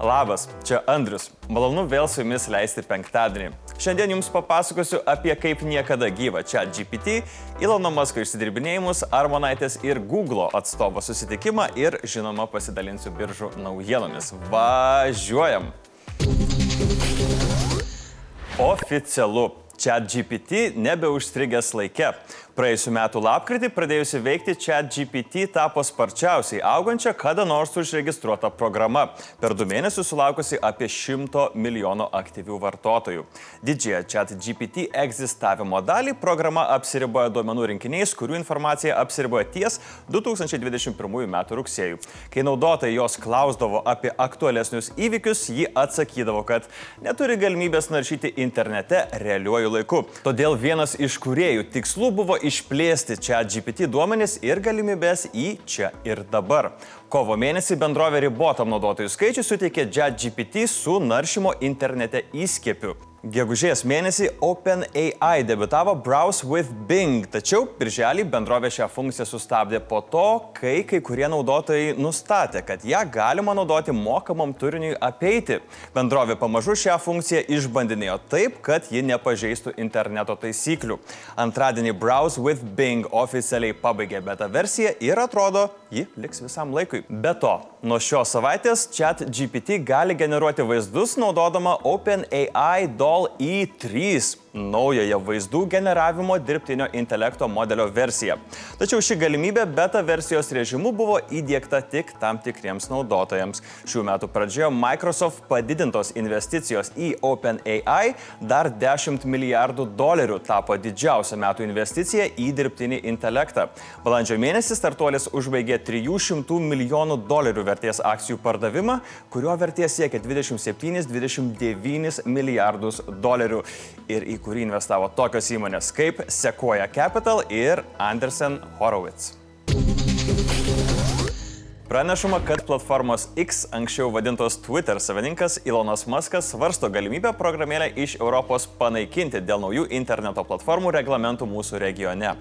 Labas, čia Andrius. Malonu vėl su jumis leisti penktadienį. Šiandien jums papasakosiu apie kaip niekada gyvą čia GPT, Ilono Masko išsidirbinėjimus, Armonaitės ir Google atstovo susitikimą ir žinoma pasidalinsiu biržų naujienomis. Važiuojam! Oficialu. Chat GPT nebeužstrigęs laike. Praėjusiu metu lapkritį pradėjusi veikti Chat GPT tapo sparčiausiai augančia kada nors užregistruota programa. Per du mėnesius sulaukusi apie 100 milijonų aktyvių vartotojų. Didžiąją Chat GPT egzistavimo dalį programa apsiriboja duomenų rinkiniais, kurių informacija apsiriboja ties 2021 m. rugsėjų. Kai naudotojai jos klausdavo apie aktualesnius įvykius, ji atsakydavo, kad neturi galimybės naršyti internete realiuoju laiku. Todėl vienas iš kuriejų tikslų buvo išplėsti čia GPT duomenis ir galimybės į čia ir dabar. Kovo mėnesį bendrovė ribotam naudotojų skaičių suteikė JetGPT su naršymo internete įskiepiu. Gegužės mėnesį OpenAI debitavo Browse with Bing, tačiau birželį bendrovė šią funkciją sustabdė po to, kai kai kurie naudotojai nustatė, kad ją galima naudoti mokamam turiniui apeiti. Bendrovė pamažu šią funkciją išbandinėjo taip, kad ji nepažeistų interneto taisyklių. Antradienį Browse with Bing oficialiai pabaigė beta versiją ir atrodo, ji liks visam laikui. Be to, nuo šios savaitės chat GPT gali generuoti vaizdus naudodama OpenAI DOL Sol i3 naująją vaizdų generavimo dirbtinio intelekto modelio versiją. Tačiau ši galimybė beta versijos režimu buvo įdėkta tik tam tikriems naudotojams. Šių metų pradžioje Microsoft padidintos investicijos į OpenAI dar 10 milijardų dolerių tapo didžiausia metų investicija į dirbtinį intelektą. Balandžio mėnesį startuolis užbaigė 300 milijonų dolerių vertės akcijų pardavimą, kurio vertė siekia 27-29 milijardus dolerių. Ir į kurį investavo tokios įmonės kaip Sequoia Capital ir Andersen Horowitz. Pranešama, kad platformos X, anksčiau vadintos Twitter savininkas Ilonas Muskas svarsto galimybę programėlę iš Europos panaikinti dėl naujų interneto platformų reglamentų mūsų regione.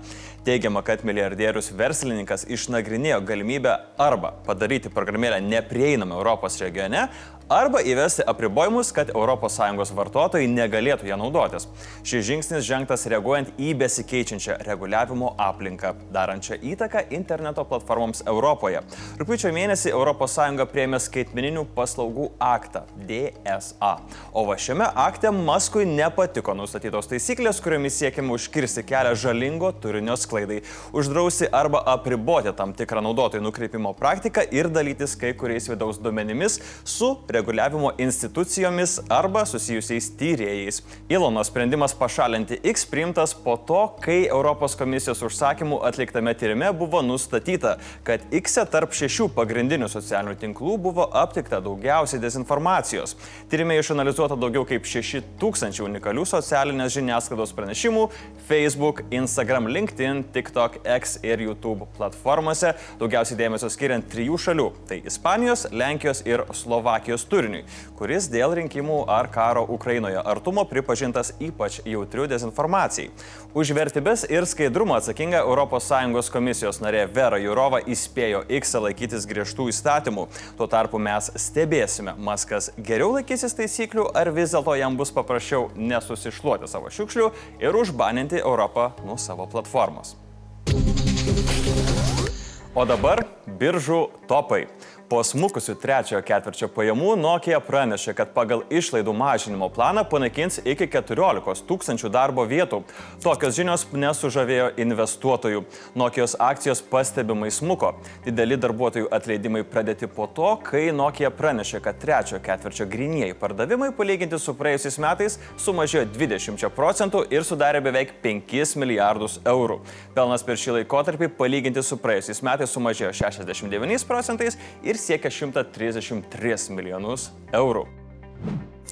Teigiama, kad milijardierius verslininkas išnagrinėjo galimybę arba padaryti programėlę neprieinamą Europos regione, arba įvesti apribojimus, kad ES vartotojai negalėtų ją naudotis. Šis žingsnis žengtas reaguojant į besikeičiančią reguliavimo aplinką, darančią įtaką interneto platformoms Europoje. Rūpiučio mėnesį ES prieėmė skaitmeninių paslaugų aktą DSA. O va šiame akte Maskui nepatiko nustatytos taisyklės, kuriomis siekiama užkirsti kelią žalingo turinio sklaidai, uždrausti arba apriboti tam tikrą naudotojų nukreipimo praktiką ir dalytis kai kuriais vidaus duomenimis su reguliavimo institucijomis arba susijusiais tyrėjais. Ilono sprendimas pašalinti X priimtas po to, kai Europos komisijos užsakymų atliktame tyrime buvo nustatyta, kad X e tarp šešių pagrindinių socialinių tinklų buvo aptikta daugiausiai dezinformacijos. Tyrime išanalizuota daugiau kaip 6000 unikalių socialinės žiniasklaidos pranešimų Facebook, Instagram, LinkedIn, TikTok, X ir YouTube platformose, daugiausiai dėmesio skiriant trijų šalių - tai Ispanijos, Lenkijos ir Slovakijos turiniui, kuris dėl rinkimų ar karo Ukrainoje artumo pripažintas ypač jautriu dezinformacijai. Už vertybės ir skaidrumą atsakinga ES komisijos narė Vera Jurova įspėjo X laikytis griežtų įstatymų. Tuo tarpu mes stebėsime, Maskas geriau laikysis taisyklių ar vis dėlto jam bus paprasčiau nesusišluoti savo šiukšlių ir užbaninti Europą nuo savo platformos. O dabar biržų topai. Po smukusių trečiojo ketvirčio pajamų Nokia pranešė, kad pagal išlaidų mažinimo planą panaikins iki 14 tūkstančių darbo vietų. Tokios žinios nesužavėjo investuotojų. Nokijos akcijos pastebimai smuko. Dideli darbuotojų atleidimai pradėti po to, kai Nokia pranešė, kad trečiojo ketvirčio grinieji pardavimai palyginti su praėjusiais metais sumažėjo 20 procentų ir sudarė beveik 5 milijardus eurų. Pelnas per šį laikotarpį palyginti su praėjusiais metais sumažėjo 69 procentais ir ir siekia 133 milijonus eurų.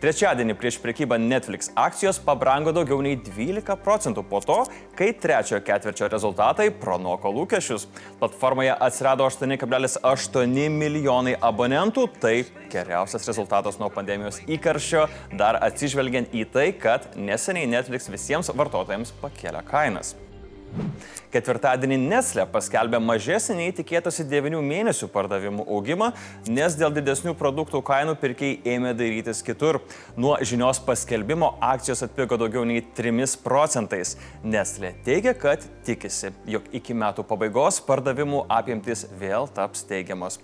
Trečiadienį prieš prekybą Netflix akcijos pabrango daugiau nei 12 procentų po to, kai trečiojo ketvirčio rezultatai pranoko lūkesčius. Platformoje atsirado 8,8 milijonai abonentų, tai geriausias rezultatas nuo pandemijos įkarščio, dar atsižvelgiant į tai, kad neseniai Netflix visiems vartotojams pakėlė kainas. Ketvirtadienį Nestle paskelbė mažesnį nei tikėtasi 9 mėnesių pardavimų augimą, nes dėl didesnių produktų kainų pirkėjai ėmė darytis kitur. Nuo žinios paskelbimo akcijos atpigo daugiau nei 3 procentais. Nestle teigia, kad tikisi, jog iki metų pabaigos pardavimų apimtis vėl taps teigiamos.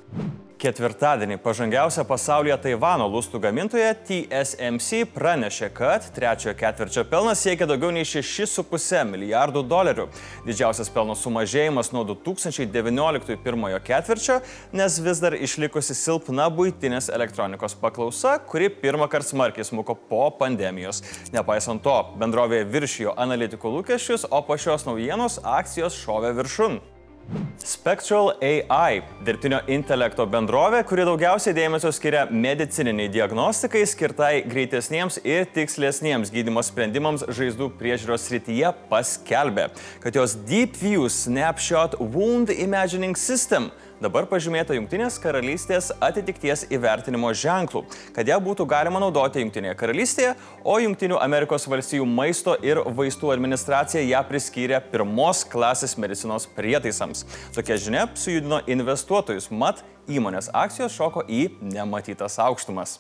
Ketvirtadienį pažangiausia pasaulyje Taivano lustų gamintoja TSMC pranešė, kad trečiojo ketvirčio pelnas siekia daugiau nei 6,5 milijardų dolerių. Didžiausias pelno sumažėjimas nuo 2019 pirmojo ketvirčio, nes vis dar išlikusi silpna būtinės elektronikos paklausa, kuri pirmą kartą smarkiai smuko po pandemijos. Nepaisant to, bendrovė viršijo analitikų lūkesčius, o po šios naujienos akcijos šovė viršun. Spectral AI - dirbtinio intelekto bendrovė, kuri daugiausiai dėmesio skiria medicininiai diagnostikai skirtai greitesniems ir tikslesniems gydimo sprendimams žaizdų priežiūros srityje, paskelbė, kad jos DeepView Snapshot Wound Imagining System dabar pažymėta Junktinės karalystės atitikties įvertinimo ženklų, kad ją būtų galima naudoti Junktinėje karalystėje, o Junktinių Amerikos valstijų maisto ir vaistų administracija ją priskyrė pirmos klasės medicinos prietaisams. Tokia žinia sujudino investuotojus, mat įmonės akcijos šoko į nematytas aukštumas.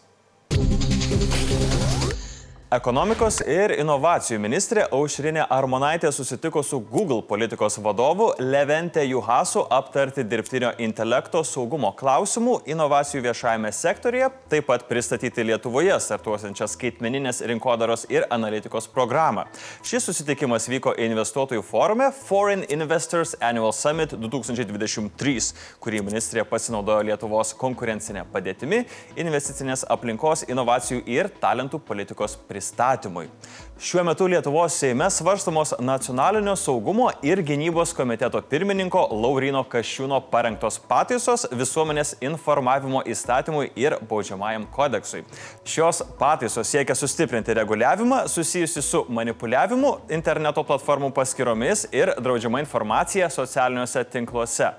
Ekonomikos ir inovacijų ministrė Aušrinė Armonaitė susitiko su Google politikos vadovu Levente Juhasu aptarti dirbtinio intelekto saugumo klausimų inovacijų viešajame sektorėje, taip pat pristatyti Lietuvoje startuosiančią skaitmeninės rinkodaros ir analitikos programą. Šis susitikimas vyko investuotojų forume Foreign Investors Annual Summit 2023, kurį ministrė pasinaudojo Lietuvos konkurencinė padėtimi, investicinės aplinkos, inovacijų ir talentų politikos pristatymą pristatymui. Šiuo metu Lietuvos Seime svarstamos nacionalinio saugumo ir gynybos komiteto pirmininko Laurino Kašiūno parengtos pataisos visuomenės informavimo įstatymui ir baudžiamajam kodeksui. Šios pataisos siekia sustiprinti reguliavimą susijusi su manipuliavimu interneto platformų paskyromis ir draudžiama informacija socialiniuose tinkluose.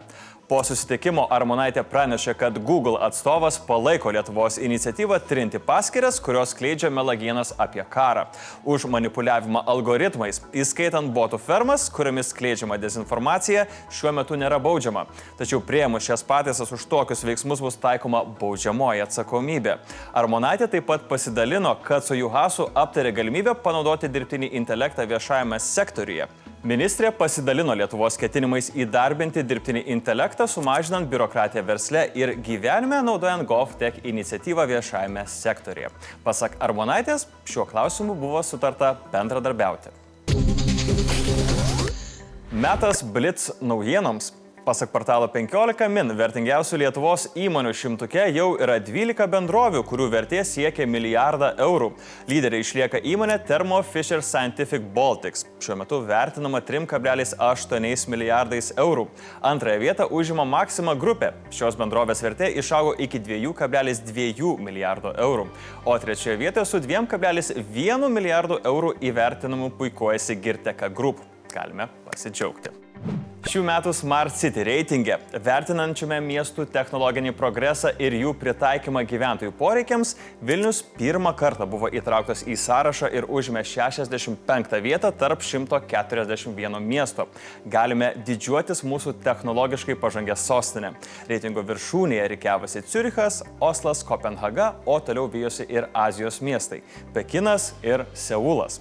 Po susitikimo Armonaitė pranešė, kad Google atstovas palaiko Lietuvos iniciatyvą trinti paskiras, kurios kleidžia melagienas apie karą. Už manipuliavimą algoritmais, įskaitant botų fermas, kuriomis kleidžiama dezinformacija, šiuo metu nėra baudžiama. Tačiau prieimus šias pataisas už tokius veiksmus bus taikoma baudžiamoji atsakomybė. Armonaitė taip pat pasidalino, kad su Juhasu aptarė galimybę panaudoti dirbtinį intelektą viešajame sektoriuje. Ministrė pasidalino Lietuvos ketinimais įdarbinti dirbtinį intelektą, sumažinant biurokratiją versle ir gyvenime naudojant GovTech iniciatyvą viešajame sektorėje. Pasak Armonaitės, šiuo klausimu buvo sutarta bendradarbiauti. Metas Blitz naujienoms. Pasak portalo 15 min, vertingiausių Lietuvos įmonių šimtuke jau yra 12 bendrovių, kurių vertė siekia milijardą eurų. Lyderiai išlieka įmonė Thermo Fisher Scientific Baltics, šiuo metu vertinama 3,8 milijardais eurų. Antrąją vietą užima Maxima grupė. Šios bendrovės vertė išaugo iki 2,2 milijardo eurų. O trečioje vietoje su 2,1 milijardo eurų įvertinamu puikuojasi Girteka Group. Galime pasidžiaugti. Šių metų Smart City reitinge, vertinančiame miestų technologinį progresą ir jų pritaikymą gyventojų poreikiams, Vilnius pirmą kartą buvo įtrauktas į sąrašą ir užėmė 65 vietą tarp 141 miesto. Galime didžiuotis mūsų technologiškai pažangę sostinę. Reitingo viršūnėje reikiavosi Ciurichas, Oslas, Kopenhaga, o toliau vyjosi ir Azijos miestai - Pekinas ir Seulas.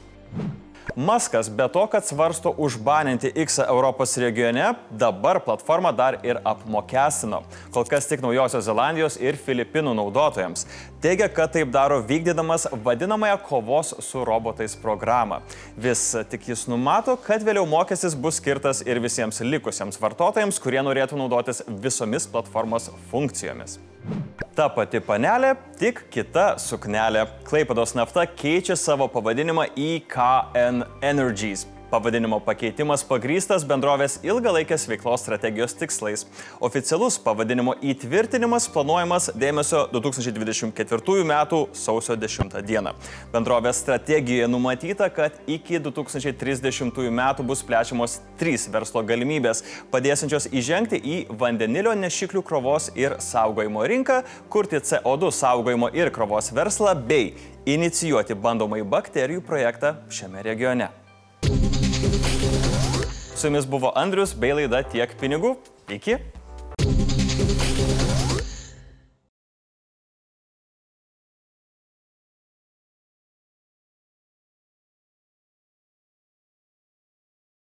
Maskas be to, kad svarsto užbaninti X Europos regione, dabar platformą dar ir apmokestino. Kol kas tik Naujosios Zelandijos ir Filipinų naudotojams. Teigia, kad taip daro vykdydamas vadinamąją kovos su robotais programą. Vis tik jis numato, kad vėliau mokestis bus skirtas ir visiems likusiems vartotojams, kurie norėtų naudotis visomis platformos funkcijomis. Ta pati panelė, tik kita suknelė. Klaipados nafta keičia savo pavadinimą į KN Energies. Pavadinimo pakeitimas pagrystas bendrovės ilgalaikės veiklos strategijos tikslais. Oficialus pavadinimo įtvirtinimas planuojamas dėmesio 2024 m. sausio 10 d. Bendrovės strategijoje numatyta, kad iki 2030 m. bus plečiamos trys verslo galimybės, padėsiančios įžengti į vandenilio nešiklių krovos ir saugojimo rinką, kurti CO2 saugojimo ir krovos verslą bei inicijuoti bandomąjį bakterijų projektą šiame regione. Su jumis buvo Andrius bei laida Tiek pinigų. Iki.